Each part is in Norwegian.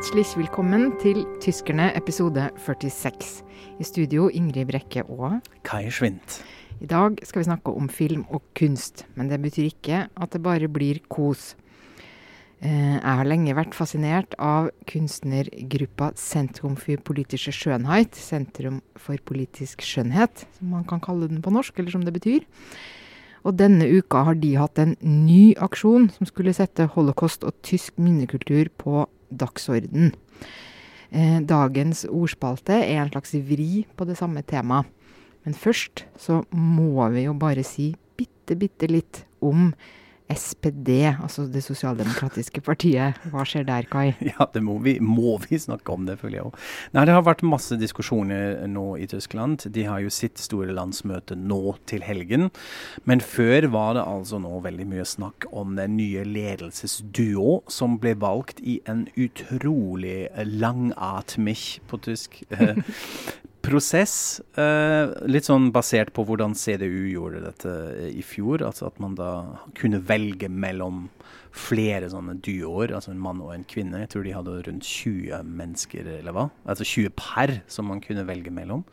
Herzlich willkommen til Tyskerne episode 46. I studio Ingrid Brekke og Kai Schwint. I dag skal vi snakke om film og kunst, men det betyr ikke at det bare blir kos. Eh, jeg har lenge vært fascinert av kunstnergruppa Sentrum for politische Schönheit, Sentrum for politisk skjønnhet, som man kan kalle den på norsk, eller som det betyr. Og denne uka har de hatt en ny aksjon som skulle sette holocaust og tysk minnekultur på dagsorden. Eh, dagens ordspalte er en slags vri på det samme temaet. Men først så må vi jo bare si bitte, bitte litt om SPD, altså Det sosialdemokratiske partiet. Hva skjer der, Kai? Ja, det må vi, må vi snakke om, det føler jeg òg. Nei, det har vært masse diskusjoner nå i Tyskland. De har jo sitt store landsmøte nå til helgen. Men før var det altså nå veldig mye snakk om den nye ledelsesduo som ble valgt i en utrolig langatmig på tysk eh, prosess. Eh, litt sånn basert på hvordan CDU gjorde dette i fjor. Altså at man da kunne velge mellom flere sånne duoer, altså en mann og en kvinne. Jeg tror de hadde rundt 20 mennesker, eller hva? Altså 20 per som man kunne velge mellom.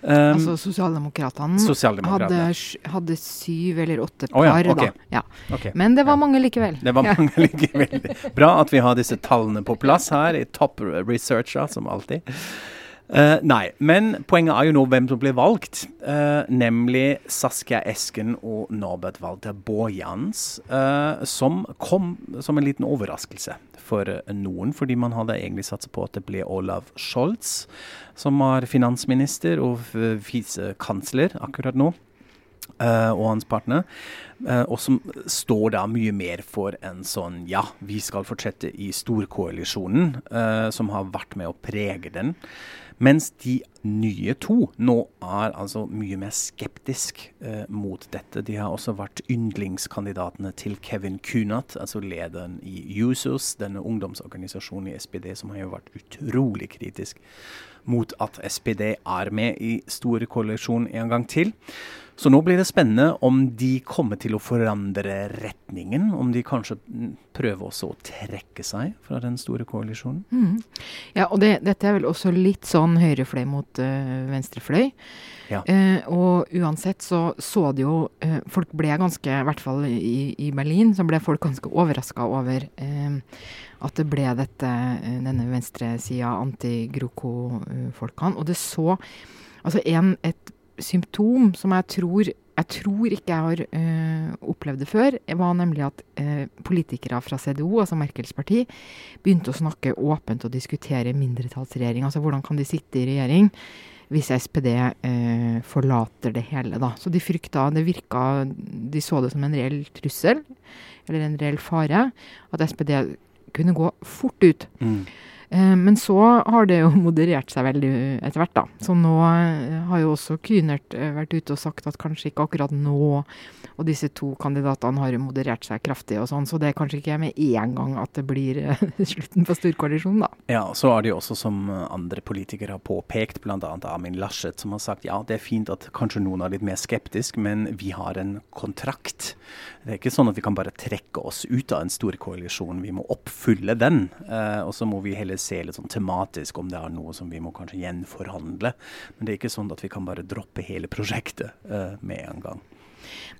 Um, altså Sosialdemokratene hadde, hadde, syv eller åtte par, oh, ja, okay. da. Ja. Okay. Men det var ja. mange likevel. Det var mange likevel. Bra at vi har disse tallene på plass her i Top researcha som alltid. Uh, nei, men poenget er jo nå hvem som blir valgt. Uh, nemlig Saskia Esken og Norbert Walter Borjans. Uh, som kom som en liten overraskelse for noen, fordi man hadde egentlig satset på at det ble Olav Scholz, som var finansminister og visekansler akkurat nå. Uh, og hans partner, uh, og som står da mye mer for en sånn ja, vi skal fortsette i storkoalisjonen, uh, som har vært med å prege den. Mens de nye to nå er altså mye mer skeptisk eh, mot dette. De har også vært yndlingskandidatene til Kevin Kunat, altså lederen i Users, denne ungdomsorganisasjonen i SPD, som har jo vært utrolig kritisk mot at SPD er med i store koalisjon en gang til. Så nå blir det spennende om de kommer til å forandre retningen. Om de kanskje prøver også å trekke seg fra den store koalisjonen. Mm. Ja, og det, dette er vel også litt sånn høyrefløy mot uh, venstrefløy. Ja. Uh, og uansett så så det jo uh, Folk ble ganske, i hvert fall i, i Berlin, så ble folk ganske overraska over at det ble dette, denne venstresida, anti-GroKo-folkene. Og det så altså en, et symptom som jeg tror jeg tror ikke jeg har øh, opplevd det før, var nemlig at øh, politikere fra CDO, altså Merkels parti, begynte å snakke åpent og diskutere mindretallsregjering. Altså hvordan kan de sitte i regjering hvis SPD øh, forlater det hele, da. Så de frykta Det virka De så det som en reell trussel, eller en reell fare, at SPD kunne gå fort ut. Mm. Eh, men så har det jo moderert seg veldig etter hvert, da. Så nå eh, har jo også Kynert eh, vært ute og sagt at kanskje ikke akkurat nå. Og disse to kandidatene har jo moderert seg kraftig og sånn, så det er kanskje ikke med en gang at det blir slutten på storkoalisjonen, da. Ja, så er det jo også som andre politikere har påpekt, bl.a. Amin Laschet, som har sagt ja, det er fint at kanskje noen er litt mer skeptisk, men vi har en kontrakt. Det er ikke sånn at vi kan bare trekke oss ut av en storkoalisjon, vi må oppfylle den. og så må vi heller se litt sånn tematisk om det er noe som vi må kanskje gjenforhandle. Men det er ikke sånn at vi kan bare droppe hele prosjektet uh, med en gang.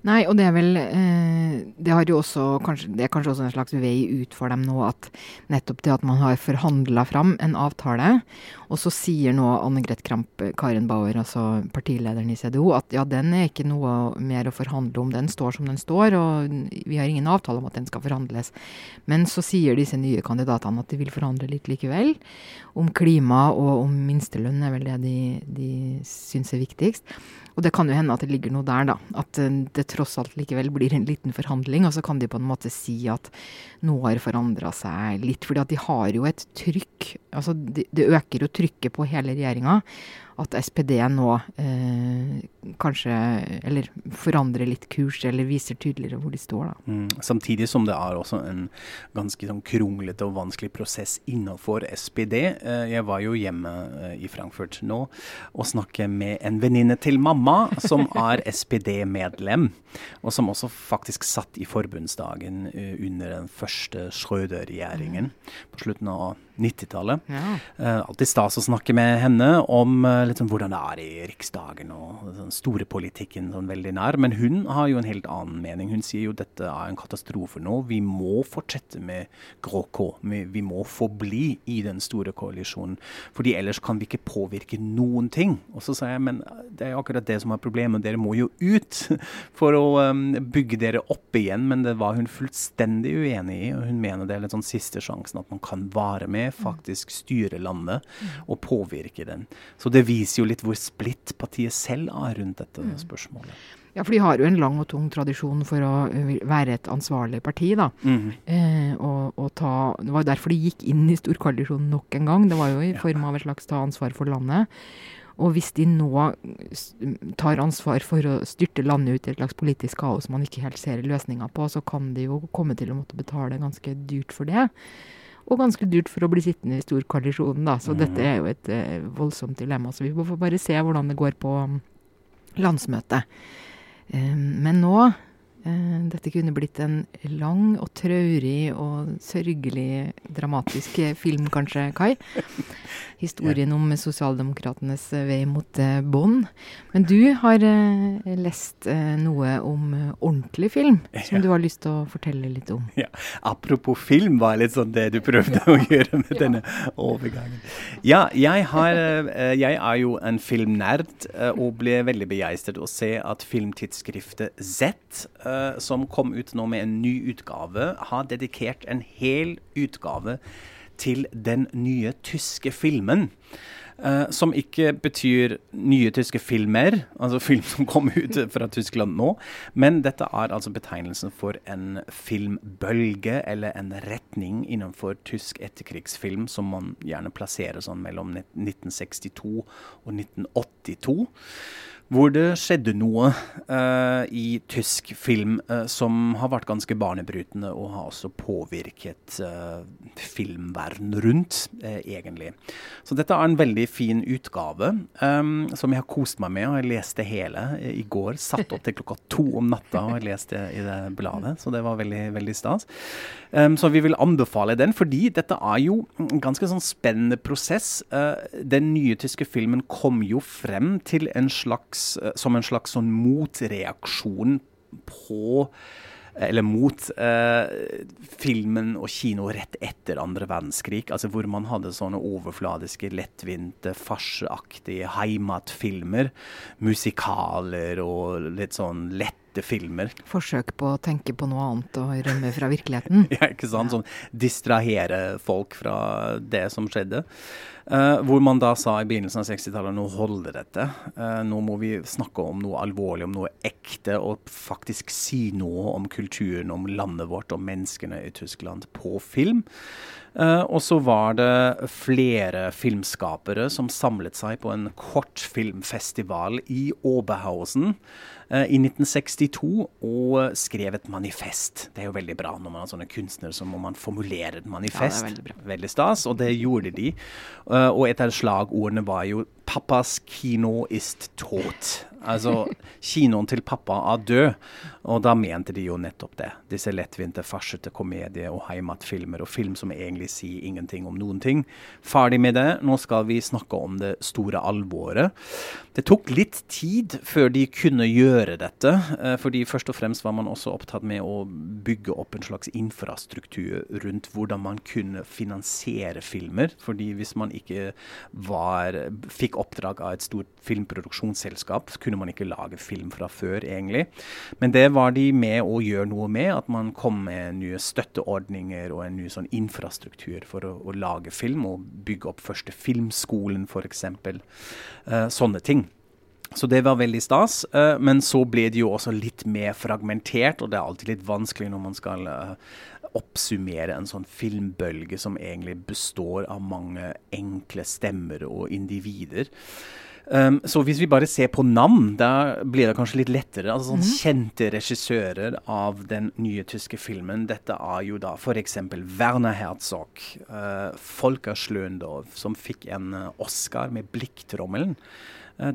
Nei, og det er vel eh, det, har jo også, kanskje, det er kanskje også en slags vei ut for dem nå at nettopp det at man har forhandla fram en avtale, og så sier nå Anne Greth Kramp Karen Bauer, altså partilederen i CDO, at ja, den er ikke noe mer å forhandle om, den står som den står, og vi har ingen avtale om at den skal forhandles. Men så sier disse nye kandidatene at de vil forhandle litt likevel. Om klima og om minstelønn er vel det de, de syns er viktigst. Og det kan jo hende at det ligger noe der, da. At eh, det tross alt likevel blir en liten forhandling. Og så kan de på en måte si at noe har forandra seg litt. fordi at de har jo et trykk. Altså det, de øker jo trykket på hele regjeringa. At SPD nå eh, kanskje Eller forandrer litt kurs, eller viser tydeligere hvor de står, da. Mm. Samtidig som det er også en ganske sånn kronglete og vanskelig prosess innenfor SPD. Eh, jeg var jo hjemme eh, i Frankfurt nå og snakket med en venninne til mamma som er SPD-medlem, og som også faktisk satt i forbundsdagen uh, under den første Schrøder-regjeringen på slutten av 90-tallet. Ja. Uh, alltid stas å snakke med henne om uh, sånn hvordan det er i Riksdagen og den store politikken sånn veldig nær. Men hun har jo en helt annen mening. Hun sier jo dette er en katastrofe nå. Vi må fortsette med grå K. Vi, vi må forbli i den store koalisjonen. fordi ellers kan vi ikke påvirke noen ting. Og så sa jeg men det er jo akkurat det som er problemet. Dere må jo ut for å um, bygge dere opp igjen. Men det var hun fullstendig uenig i. og Hun mener det er litt sånn siste sjansen at man kan være med faktisk styre landet og påvirke den. Så det viser jo litt hvor splitt partiet selv er rundt dette mm. spørsmålet. Ja, for de har jo en lang og tung tradisjon for å eh, være et ansvarlig parti, da. Mm. Eh, og, og ta, det var jo derfor de gikk inn i storkoalisjonen nok en gang. Det var jo i form av et slags ta ansvar for landet. Og hvis de nå tar ansvar for å styrte landet ut i et slags politisk kaos man ikke helt ser løsninga på, så kan de jo komme til å måtte betale ganske dyrt for det og ganske dyrt for å bli sittende i storkoalisjonen, da. Så mm. dette er jo et uh, voldsomt dilemma. Så vi får bare se hvordan det går på um, landsmøtet. Um, men nå Dette kunne blitt en lang og traurig og sørgelig dramatisk film, kanskje, Kai. historien om sosialdemokratenes eh, vei mot eh, bånd. Men du har eh, lest eh, noe om eh, ordentlig film, som du har lyst til å fortelle litt om. Ja. Apropos film, var litt sånn det du prøvde å gjøre med denne overgangen. Ja, jeg, har, eh, jeg er jo en filmnerd og ble veldig begeistret å se at filmtidsskriftet Z, som kom ut nå med en ny utgave, har dedikert en hel utgave til den nye tyske filmen. Uh, som ikke betyr nye tyske filmer, altså film som kom ut fra Tyskland nå. Men dette er altså betegnelsen for en filmbølge, eller en retning innenfor tysk etterkrigsfilm som man gjerne plasserer sånn mellom 1962 og 1982 hvor det skjedde noe uh, i tysk film uh, som har vært ganske barnebrytende og har også påvirket uh, filmverden rundt, egentlig. Så dette er en veldig fin utgave um, som jeg har kost meg med. og Jeg leste hele i går. Satt opp til klokka to om natta og jeg leste i det bladet, så det var veldig, veldig stas. Um, så vi vil anbefale den, fordi dette er jo en ganske sånn spennende prosess. den nye tyske filmen kom jo frem til en slags slags, eh, som en slags sånn motreaksjon på eller mot eh, filmen og kino rett etter andre verdenskrig. Altså hvor man hadde sånne overfladiske, lettvinte, farseaktige heimatfilmer. Musikaler og litt sånn lette filmer. Forsøk på å tenke på noe annet og rømme fra virkeligheten. ja, ikke sant. Sånn distrahere folk fra det som skjedde. Uh, hvor man da sa i begynnelsen av 60-tallet nå holder dette. Uh, nå må vi snakke om noe alvorlig, om noe ekte, og faktisk si noe om kulturen, om landet vårt og menneskene i Tyskland på film. Uh, og så var det flere filmskapere som samlet seg på en kortfilmfestival i Oberhausen i 1962 og skrev et manifest. Det er jo veldig bra når man har sånne kunstnere så må man formulere et manifest. Ja, veldig, veldig, stas, og det gjorde de. Uh, og et av slagordene var jo 'Pappas kino ist tot'. Altså, kinoen til pappa er død. Og da mente de jo nettopp det. Disse lettvinte, farsete komedier og heimatfilmer og film som egentlig sier ingenting om noen ting. Ferdig med det. Nå skal vi snakke om det store alvoret. Det tok litt tid før de kunne gjøre dette. Eh, fordi først og fremst var man også opptatt med å bygge opp en slags infrastruktur rundt hvordan man kunne finansiere filmer. Fordi hvis man ikke var, fikk oppdrag av et stort filmproduksjonsselskap, kunne man ikke lage film fra før, egentlig. Men det var de med å gjøre noe med, at man kom med nye støtteordninger og en ny sånn infrastruktur for å, å lage film, og bygge opp første filmskolen, f.eks. Uh, eh, sånne ting. Så det var veldig stas. Uh, men så ble det jo også litt mer fragmentert, og det er alltid litt vanskelig når man skal uh, oppsummere en sånn filmbølge som egentlig består av mange enkle stemmer og individer. Um, så hvis vi bare ser på navn, da blir det kanskje litt lettere. Altså sånn mm. Kjente regissører av den nye tyske filmen. Dette er jo da f.eks. Werner Herzog, uh, Folka Schlöndorf, som fikk en uh, Oscar med blikktrommelen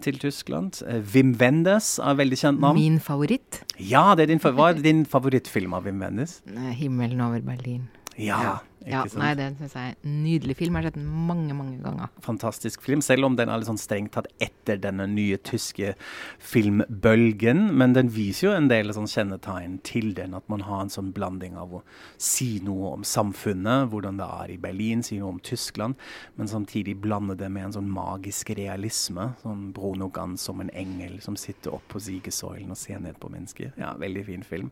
til Tyskland. Uh, Wim Wendes er veldig kjent navn. Min favoritt. Ja, det er din, er din favorittfilm av Wim Wendes. 'Himmelen over Berlin'. Ja. ja. Ja, nei, det syns jeg er en nydelig film. Jeg har sett den mange, mange ganger. Fantastisk film, selv om den er litt sånn strengt tatt etter denne nye tyske filmbølgen. Men den viser jo en del sånn kjennetegn til den, at man har en sånn blanding av å si noe om samfunnet, hvordan det er i Berlin, si noe om Tyskland, men samtidig blande det med en sånn magisk realisme. Sånn Bruno Gans som en engel som sitter opp på sigesøylen og ser ned på mennesker. Ja, veldig fin film.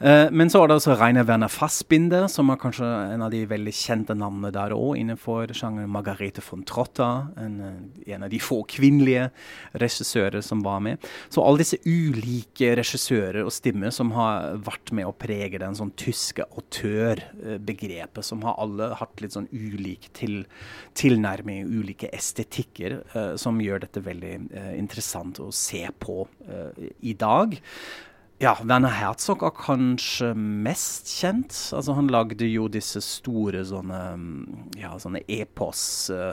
Uh, men så er det også Reiner Werner Fassbinder, som er kanskje en av de veldig kjente navnene der òg, innenfor sjangeren Margarete von Trotta, en, eh, en, av de få kvinnelige regissører som var med. Så alle disse ulike regissører og stimmer som har vært med å prege den sånn tyske autørbegrepet, som har alle hatt litt sånn ulik til, tilnærming, ulike estetikker, uh, som gjør dette veldig uh, interessant å se på i dag. Ja, Werner Herzog er kanskje mest kjent. Altså, han lagde jo disse store sånne, ja, sånne epos. Uh,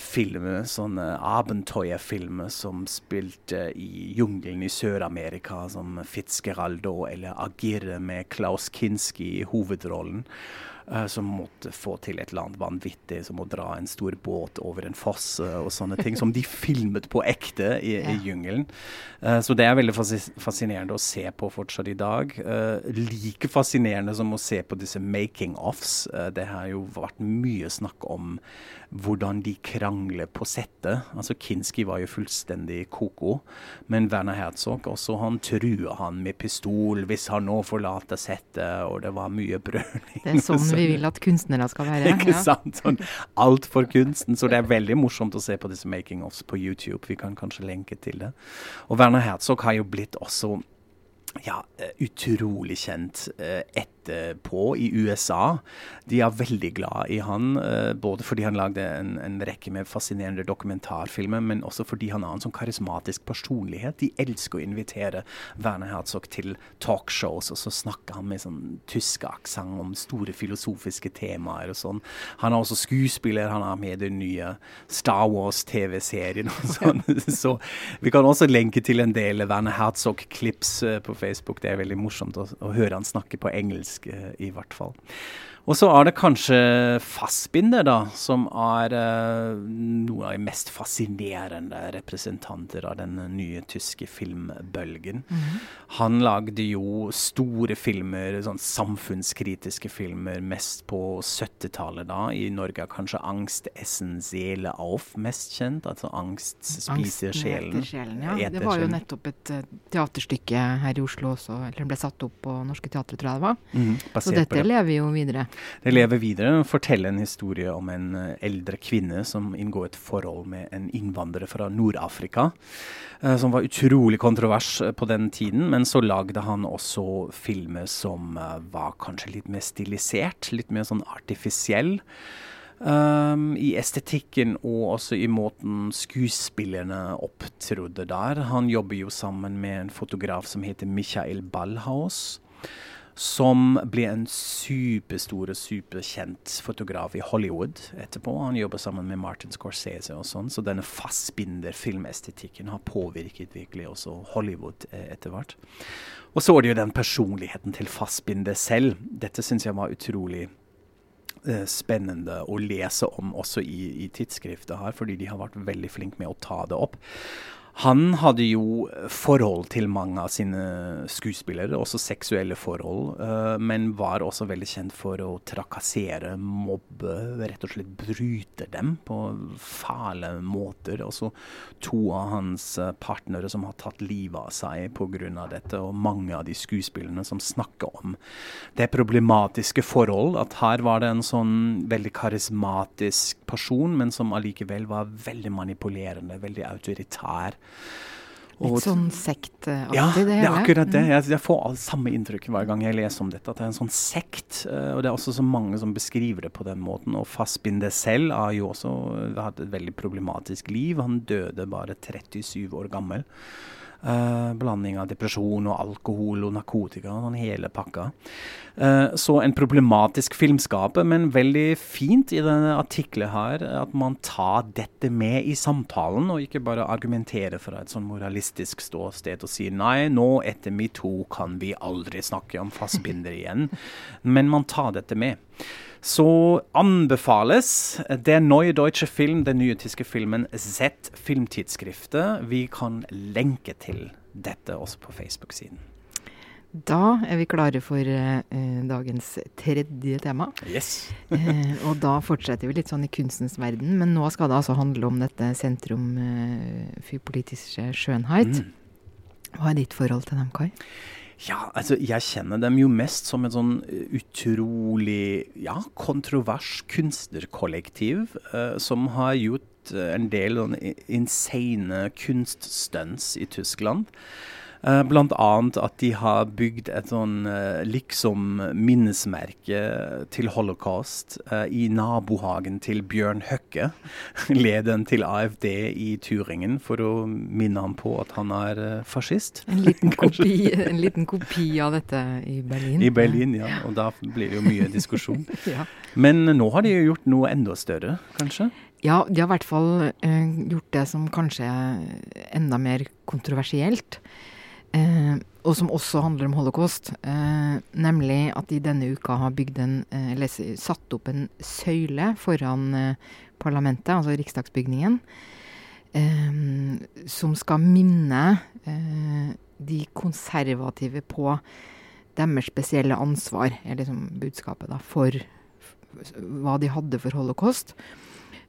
filmer, sånne abenteuerfilmer som spilte i jungelen i Sør-Amerika, som Fitzgeraldo eller Agirre med Klaus Kinski i hovedrollen. Uh, som måtte få til et eller annet vanvittig, som å dra en stor båt over en foss uh, og sånne ting. Som de filmet på ekte i, ja. i jungelen. Uh, så det er veldig fascinerende å se på fortsatt i dag. like fascinerende som å se på disse making-offs. det har jo vært mye snakk om hvordan de krangler på settet. Altså Kinski var jo fullstendig ko-ko, men Werner Herzog også, han trua han med pistol hvis han nå forlater settet, og det var mye brøling. Det er sånn vi vil at kunstnere skal være. Ikke ja. sant? Sånn, alt for kunsten. Så det er veldig morsomt å se på disse making-offs på YouTube. Vi kan kanskje lenke til det. Og Werner Herzog har jo blitt også ja, eh, utrolig kjent eh, etterpå i USA. De er veldig glad i han, eh, både fordi han lagde en, en, rekke med fascinerende dokumentarfilmer, men også fordi han har en sånn karismatisk personlighet. De elsker å invitere Werner Herzog til talkshows, og så snakker han med sånn tysk aksent om store filosofiske temaer og sånn. Han er også skuespiller, han er med i den nye Star Wars-TV-serien og sånn. så vi kan også lenke til en del Werner Herzog-klips på Facebook. Det er veldig morsomt å, å høre han snakke på engelsk, uh, i hvert fall. Og så er det kanskje Fassbinder, da, som er eh, noen av de mest fascinerende representanter av den nye tyske filmbølgen. Mm -hmm. Han lagde jo store filmer, sånn samfunnskritiske filmer, mest på 70-tallet da. I Norge er kanskje 'Angst essen Seele auf' mest kjent. Altså 'Angst spiser sjelen'. sjelen ja. Det var jo nettopp et uh, teaterstykke her i Oslo også, eller det ble satt opp på Norske Teatret, tror jeg det var. Mm, så dette lever jo videre. Det lever videre. Forteller en historie om en eh, eldre kvinne som inngår et forhold med en innvandrer fra Nord-Afrika. Uh, som var utrolig kontrovers uh, på den tiden. Men så lagde han også filmer som var kanskje litt mer stilisert. Litt mer sånn artifisiell. Um, I estetikken og også i måten skuespillerne opptrodde der. Han jobber jo sammen med en fotograf som heter Michael Ballhaus som ble en superstor og superkjent fotograf i Hollywood etterpå. Han jobber sammen med Martin Scorsese og sånn, så denne fastbinder-filmestetikken har påvirket virkelig også Hollywood eh, etter hvert. Og så er det jo den personligheten til fastbinder selv. Dette syns jeg var utrolig eh, spennende å lese om også i, i tidsskriftet her, fordi de har vært veldig flinke med å ta det opp. Han hadde jo forhold til mange av sine skuespillere, også seksuelle forhold, uh, men var også veldig kjent for å trakassere, mobbe, rett og slett bryte dem på fæle måter. Også to av hans eh, partnere som har tatt livet av seg pga. dette, og mange av de skuespillerne som snakker om det problematiske forhold, at her var det en sånn veldig karismatisk person, men som allikevel var veldig manipulerende, veldig autoritær. Litt sånn sektaktig, ja, det hele. Ja, det er akkurat det. Mm. Jeg, jeg får samme inntrykk hver gang jeg leser om dette, at det er en sånn sekt. Uh, og det er også så mange som beskriver det på den måten. Og Fassbinder selv har jo også hatt et veldig problematisk liv. Han døde bare 37 år gammel. Uh, blanding av depresjon og alkohol og narkotika og sånn hele pakka. Uh, så en problematisk filmskaper, men veldig fint i denne artikkelen her at man tar dette med i samtalen, og ikke bare argumenterer fra et sånn moralistisk ståsted og sier nei, nå etter metoo kan vi aldri snakke om fastbinder igjen. Men man tar dette med så anbefales det Neue Deutsche Film, den nye tyske filmen Z Filmtidsskriftet. Vi kan lenke til dette også på Facebook-siden. Da er vi klare for eh, dagens tredje tema. Yes. eh, og da fortsetter vi litt sånn i kunstens verden, men nå skal det altså handle om dette sentrum eh, for politisk skjønnhet. Mm. Hva er ditt forhold til dem, Kai? Ja, altså jeg kjenner dem jo mest som et sånn eh, utrolig ja, kontrovers kunstnerkollektiv uh, som har gjort uh, en del sånn insane kunststunts i Tyskland. Uh, blant annet at de har bygd et sånn uh, liksom minnesmerke til holocaust uh, i nabohagen til Bjørn Høkke, lederen til AFD i Turingen, for å minne ham på at han er fascist. En liten, kopi, en liten, kopi, av dette i Berlin. I Berlin, ja. Og da blir det jo mye diskusjon. ja. Men nå har de jo gjort noe enda større, kanskje? Ja, de har i hvert fall gjort det som kanskje er enda mer kontroversielt. Eh, og som også handler om holocaust. Eh, nemlig at de denne uka har en, eh, satt opp en søyle foran parlamentet, altså riksdagsbygningen, som skal minne de konservative på deres spesielle ansvar, er liksom budskapet, da, for hva de hadde for holocaust.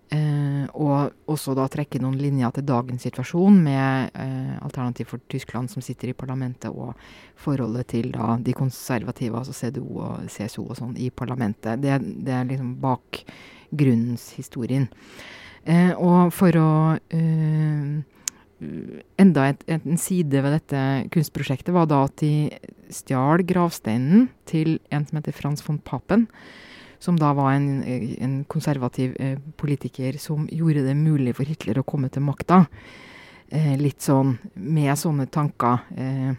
Eh, og også da trekke noen linjer til dagens situasjon med eh, Alternativ for Tyskland som sitter i parlamentet, og forholdet til da de konservative, altså CDO og CSO og sånn, i parlamentet. Det, det er liksom bakgrunnshistorien. Eh, og for å eh, Enda et, en side ved dette kunstprosjektet var da at de stjal gravsteinen til en som heter Frans von Papen som da var en, en konservativ eh, politiker som gjorde det mulig for Hitler å komme til makta. Eh, litt sånn med sånne tanker. Eh,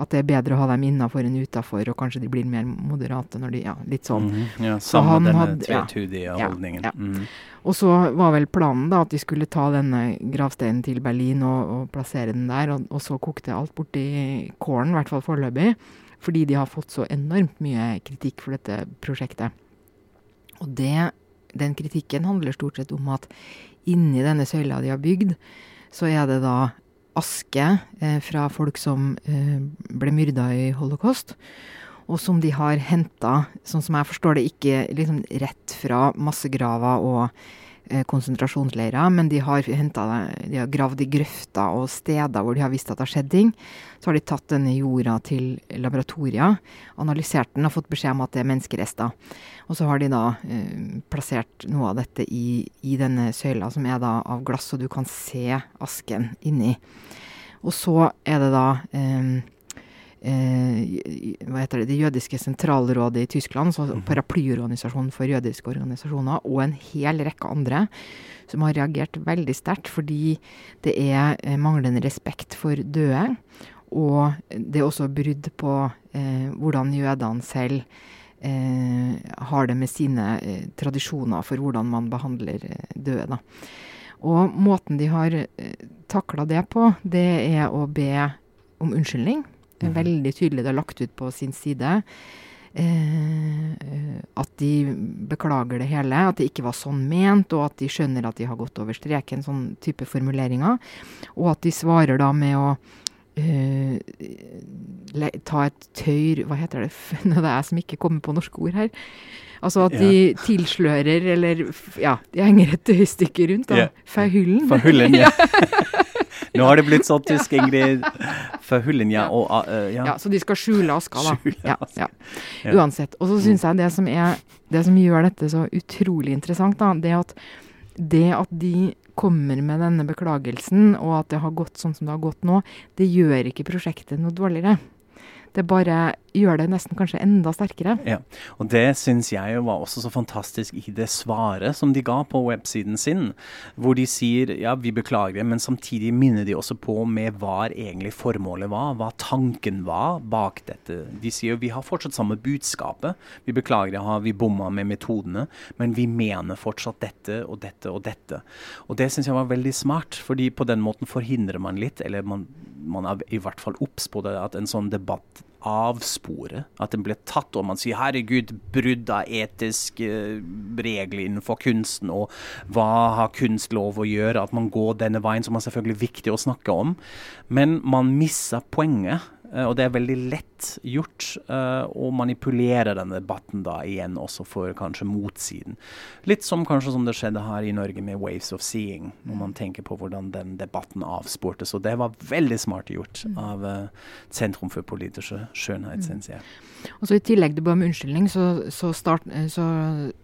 at det er bedre å ha dem innafor enn utafor, og kanskje de blir mer moderate når de Ja, litt sånn. Mm. Ja, samme denne hadde, tvetydige ja, holdningen. Ja, mm. Og så var vel planen da at de skulle ta denne gravsteinen til Berlin og, og plassere den der, og, og så kokte alt borti kålen, i hvert fall foreløpig. Fordi de har fått så enormt mye kritikk for dette prosjektet. Og det, den kritikken handler stort sett om at inni denne søyla de har bygd, så er det da aske eh, fra folk som eh, ble myrda i holocaust. Og som de har henta, sånn som jeg forstår det, ikke liksom rett fra massegraver og konsentrasjonsleirer, men de har, hentet, de har gravd i grøfter og steder hvor de har visst at det har skjedd ting. Så har de tatt denne jorda til laboratorier, analysert den og fått beskjed om at det er menneskerester. Og så har de da eh, plassert noe av dette i, i, denne søyla, som er da av glass, så du kan se asken inni. Og så er det da eh, eh, hva heter det, det jødiske sentralrådet i Tyskland, så mhm. paraplyorganisasjonen for jødiske organisasjoner, og en hel rekke andre som har reagert veldig sterkt fordi det er eh, manglende respekt for døde. Og det er også brudd på eh, hvordan jødene selv eh, har det med sine eh, tradisjoner for hvordan man behandler eh, døde. Da. Og måten de har eh, takla det på, det er å be om unnskyldning det er veldig tydelig det er lagt ut på sin side. Eh, at de beklager det hele, at det ikke var sånn ment, og at de skjønner at de har gått over streken, sånn type formuleringer. Og at de svarer da med å eh, ta et tøyr Hva heter det? Det er jeg som ikke kommer på norske ord her. Altså at de ja. tilslører, eller ja, de henger et tøystykke rundt. da. Yeah. Fra hyllen, ja. Nå har det blitt sånn tysk, Ingrid. For hullinja Og, uh, ja. ja. Så de skal skjule aska, da. Skjule aska. Ja, Uansett. Og så syns jeg det som, er, det som gjør dette så utrolig interessant, da, det at det at de kommer med denne beklagelsen, og at det har gått sånn som det har gått nå, det gjør ikke prosjektet noe dårligere. Det bare gjør det nesten kanskje enda sterkere. Ja, og det syns jeg var også så fantastisk i det svaret som de ga på websiden sin, hvor de sier ja, vi beklager, men samtidig minner de også på med hva egentlig formålet var, hva tanken var bak dette. De sier vi har fortsatt samme budskapet. Vi beklager, har vi bomma med metodene, men vi mener fortsatt dette og dette og dette. Og det syns jeg var veldig smart, fordi på den måten forhindrer man litt, eller man, man er i hvert fall obs på det, at en sånn debatt avspore. At den blir tatt, og man sier 'herregud, brudd av etiske eh, regler innenfor kunsten', og hva har kunst lov å gjøre? At man går denne veien, som er selvfølgelig viktig å snakke om. Men man misser poenget. Uh, og det er veldig lett gjort uh, å manipulere denne debatten da igjen også for kanskje motsiden. Litt som kanskje som det skjedde her i Norge med 'Waves of Seeing', når man tenker på hvordan den debatten avsportes. Og det var veldig smart gjort mm. av uh, Sentrum for politiske skjønnhet, mm. syns jeg. Og så I tillegg til be om unnskyldning, så, så, start, så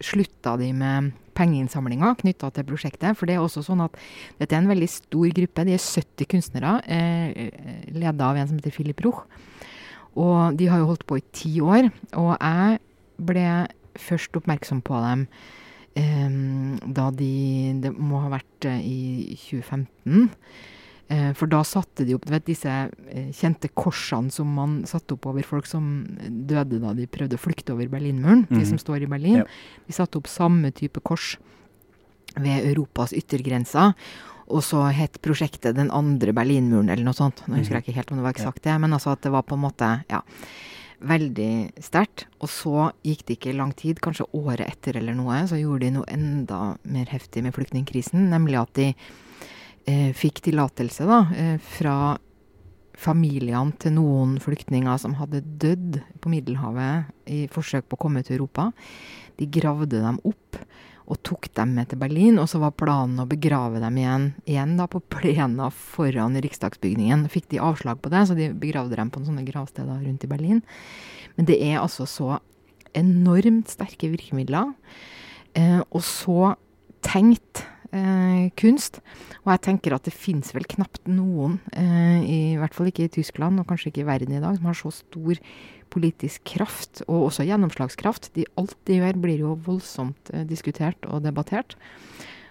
slutta de med pengeinnsamlinga knytta til prosjektet. For det er også sånn at dette er en veldig stor gruppe. De er 70 kunstnere, eh, leda av en som heter Philip Roch. Og de har jo holdt på i ti år. Og jeg ble først oppmerksom på dem eh, da de Det må ha vært eh, i 2015. Eh, for da satte de opp du vet, disse eh, kjente korsene som man satte opp over folk som døde da de prøvde å flykte over Berlinmuren. Mm. De som mhm. står i Berlin. Ja. De satte opp samme type kors ved Europas yttergrenser. Og så het prosjektet Den andre Berlinmuren, eller noe sånt. Nå husker jeg ikke helt om det var eksakt det, men altså at det var på en måte ja, veldig sterkt. Og så gikk det ikke lang tid, kanskje året etter eller noe, så gjorde de noe enda mer heftig med flyktningkrisen. Nemlig at de eh, fikk tillatelse da, eh, fra familiene til noen flyktninger som hadde dødd på Middelhavet i forsøk på å komme til Europa. De gravde dem opp og tok dem med til Berlin. Og så var planen å begrave dem igjen, igjen da, på plena foran riksdagsbygningen. Fikk de avslag på det, så de begravde dem på sånne gravsteder rundt i Berlin. Men det er altså så enormt sterke virkemidler. Eh, og så tenkt eh, kunst. Og jeg tenker at det fins vel knapt noen, eh, i hvert fall ikke i Tyskland, og kanskje ikke i verden i dag, som har så stor politisk kraft, og også gjennomslagskraft. De, alt de gjør, blir jo voldsomt eh, diskutert og debattert.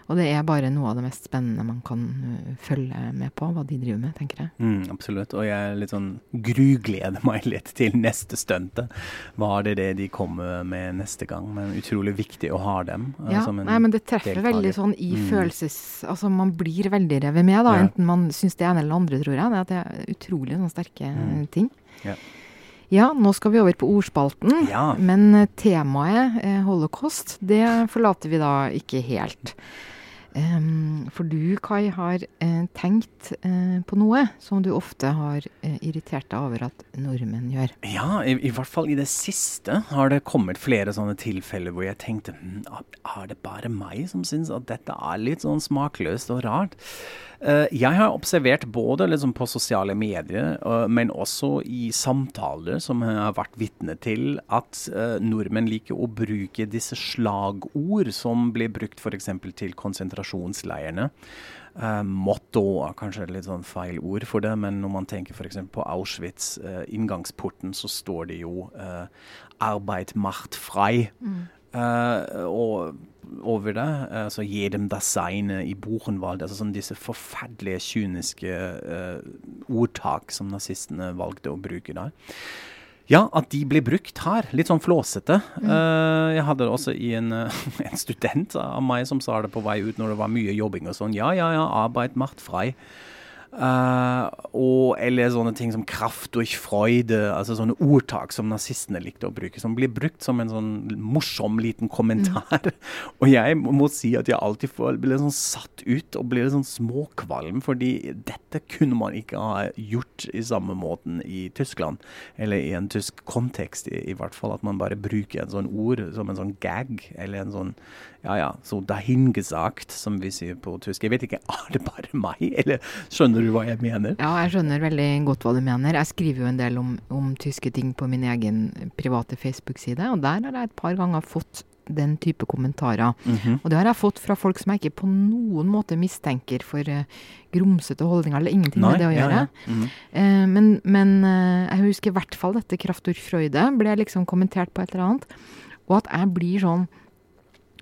Og det er bare noe av det mest spennende man kan uh, følge med på, hva de driver med, tenker jeg. Mm, absolutt. Og jeg litt sånn grugleder meg litt til neste stuntet. Hva er det, det de kommer med neste gang? Men utrolig viktig å ha dem. Uh, ja, nei, men det treffer deltaker. veldig sånn i mm. følelses... Altså man blir veldig revet med, da. Ja. Enten man syns det ene eller andre, tror jeg. Det er utrolig sånn sterke mm. ting. Ja. Ja, nå skal vi over på ordspalten. Ja. Men temaet eh, holocaust, det forlater vi da ikke helt. For du, Kai, har uh, tenkt uh, på noe som du ofte har uh, irritert deg over at nordmenn gjør. Ja, i, i, hvert fall i det siste har det kommet flere sånne tilfeller hvor jeg tenkte hm, er det bare meg som syns at dette er litt sånn smakløst og rart? Eh, jeg har observert både liksom på sosiale medier, eh, men også i samtaler som jeg har vært vitne til, at eh, nordmenn liker å bruke disse slagord som blir brukt f.eks. til konsentrasjonsleirene. Uh, motto er kanskje litt sånn feil ord for det, men når man tenker f.eks. på Auschwitz, uh, inngangsporten, så står det jo uh, 'Arbeid macht frei'. Mm. og over det. Altså dem das seine i Buchenwald. altså sånn Disse forferdelige, kyniske uh, ordtak som nazistene valgte å bruke der. Ja, at de blir brukt her. Litt sånn flåsete. Mm. Uh, jeg hadde det også i en, en, student av meg som sa det på vei ut når det var mye jobbing og sånn. Ja, ja, ja, arbeid macht frei. Uh, og, eller sånne ting som 'kraft durch freude', altså sånne ordtak som nazistene likte å bruke, som blir brukt som en sånn morsom liten kommentar. Mm. og jeg må si at jeg alltid får, blir sånn satt ut og blir sånn småkvalm, fordi dette kunne man ikke ha gjort i samme måten i Tyskland, eller i en tysk kontekst i, i hvert fall, at man bare bruker en sånn ord som en sånn gag, eller en sånn ja ja, så dahingesagt, som vi sier på tysk. Jeg vet ikke, er det bare meg, eller skjønner du hva jeg mener? Ja, jeg skjønner veldig godt hva du mener. Jeg skriver jo en del om, om tyske ting på min egen private Facebook-side, og der har jeg et par ganger fått den type kommentarer. Mm -hmm. Og det har jeg fått fra folk som jeg ikke på noen måte mistenker for uh, grumsete holdninger, eller ingenting Nei, med det å gjøre. Ja, ja. Mm -hmm. uh, men, men uh, jeg husker i hvert fall dette Kraftur Freude ble liksom kommentert på et eller annet. Og at jeg blir sånn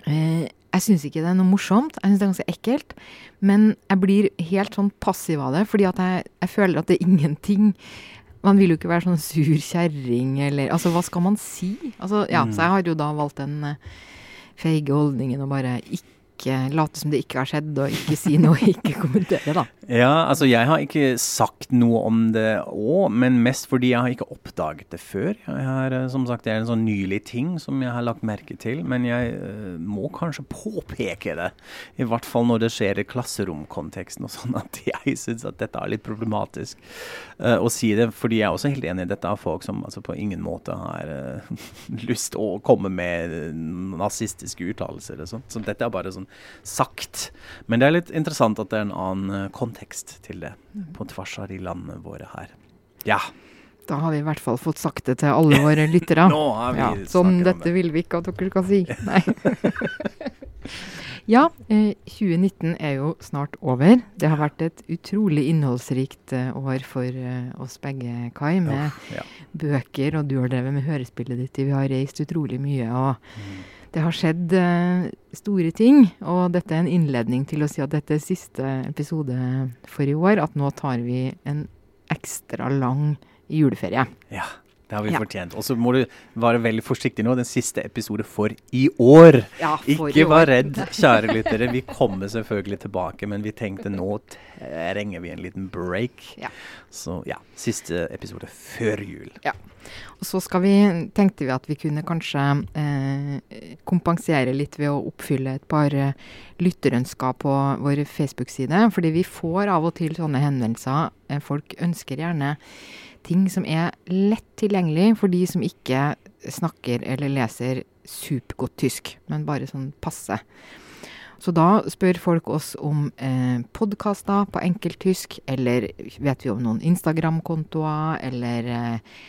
Jeg syns ikke det er noe morsomt, jeg syns det er ganske ekkelt. Men jeg blir helt sånn passiv av det, fordi at jeg, jeg føler at det er ingenting man vil jo ikke være sånn sur kjerring, eller Altså, hva skal man si? Altså, ja, mm. så jeg har jo da valgt den uh, feige holdningen og bare ikke ikke late som det ikke har skjedd, og ikke si noe, ikke kommentere, da. Ja, altså jeg har ikke sagt noe om det òg, men mest fordi jeg har ikke oppdaget det før. Jeg har, eh, som sagt, Det er en sånn nylig ting som jeg har lagt merke til, men jeg uh, må kanskje påpeke det. I hvert fall når det skjer i klasseromkonteksten og sånn, at jeg syns at dette er litt problematisk uh, å si det. Fordi jeg er også helt enig i dette av folk som altså, på ingen måte har uh, lyst å komme med nazistiske uttalelser. Så dette er bare sånn sagt. Men det er litt interessant at det er en annen eh, kontekst til det, mm. på tvers av de landene våre her. Ja. Da har vi i hvert fall fått sagt det til alle våre lyttere. Nå har vi ja, sånn, dette vil vi ikke at dere skal si. Nei. ja, eh, 2019 er jo snart over. Det har vært et utrolig innholdsrikt eh, år for eh, oss begge, Kai. Med oh, ja. bøker, og du har drevet med hørespillet ditt. Vi har reist utrolig mye. og mm det har skjedd uh, store ting. Og dette er en innledning til å si at dette er siste episode for i år. At nå tar vi en ekstra lang juleferie. Ja, det har vi ja. fortjent. Og så må du være veldig forsiktig nå. Den siste episode for i år. Ja, for Ikke vær redd, kjære lyttere. Vi kommer selvfølgelig tilbake, men vi tenkte nå trenger vi en liten break. Ja. Så ja, siste episode før jul. Ja. Og så vi, tenkte vi at vi kunne kanskje eh, kompensere litt ved å oppfylle et par eh, lytterønsker på vår Facebook-side. Fordi vi får av og til sånne henvendelser. Eh, folk ønsker gjerne ting som er lett tilgjengelig for de som ikke snakker eller leser supergodt tysk, men bare sånn passe. Så da spør folk oss om eh, podkaster på enkelttysk, eller vet vi om noen Instagram-kontoer, eller eh,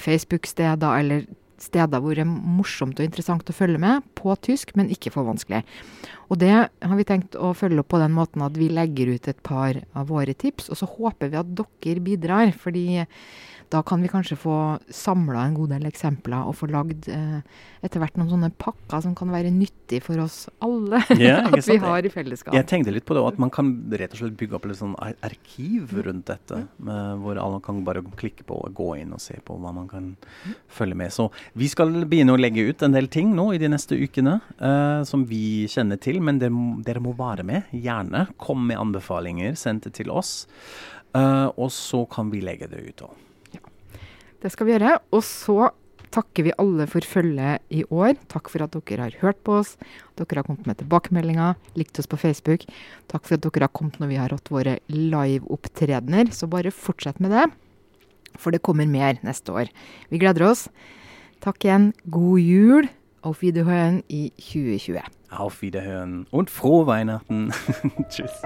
Facebook-steder eller steder hvor det er morsomt og interessant å følge med på tysk, men ikke for vanskelig. Og det har vi tenkt å følge opp på den måten at vi legger ut et par av våre tips, og så håper vi at dere bidrar. fordi da kan vi kanskje få samla en god del eksempler og få lagd eh, etter hvert noen sånne pakker som kan være nyttig for oss alle. Yeah, at vi har i fellesskap. Jeg tenkte litt på det, at man kan rett og slett bygge opp et sånn arkiv rundt dette. Med, hvor alle kan bare klikke på og gå inn og se på hva man kan følge med. Så vi skal begynne å legge ut en del ting nå i de neste ukene uh, som vi kjenner til. Men dere, dere må være med. Gjerne. Kom med anbefalinger. Send det til oss. Uh, og så kan vi legge det ut òg. Det skal vi gjøre. Og så takker vi alle for følget i år. Takk for at dere har hørt på oss. Dere har kommet med tilbakemeldinger, likt oss på Facebook. Takk for at dere har kommet når vi har hatt våre liveopptredener. Så bare fortsett med det, for det kommer mer neste år. Vi gleder oss. Takk igjen. God jul. Auf Wiederhören i 2020. Auf Wiederhören und frohe Weihnachten. Tschüss.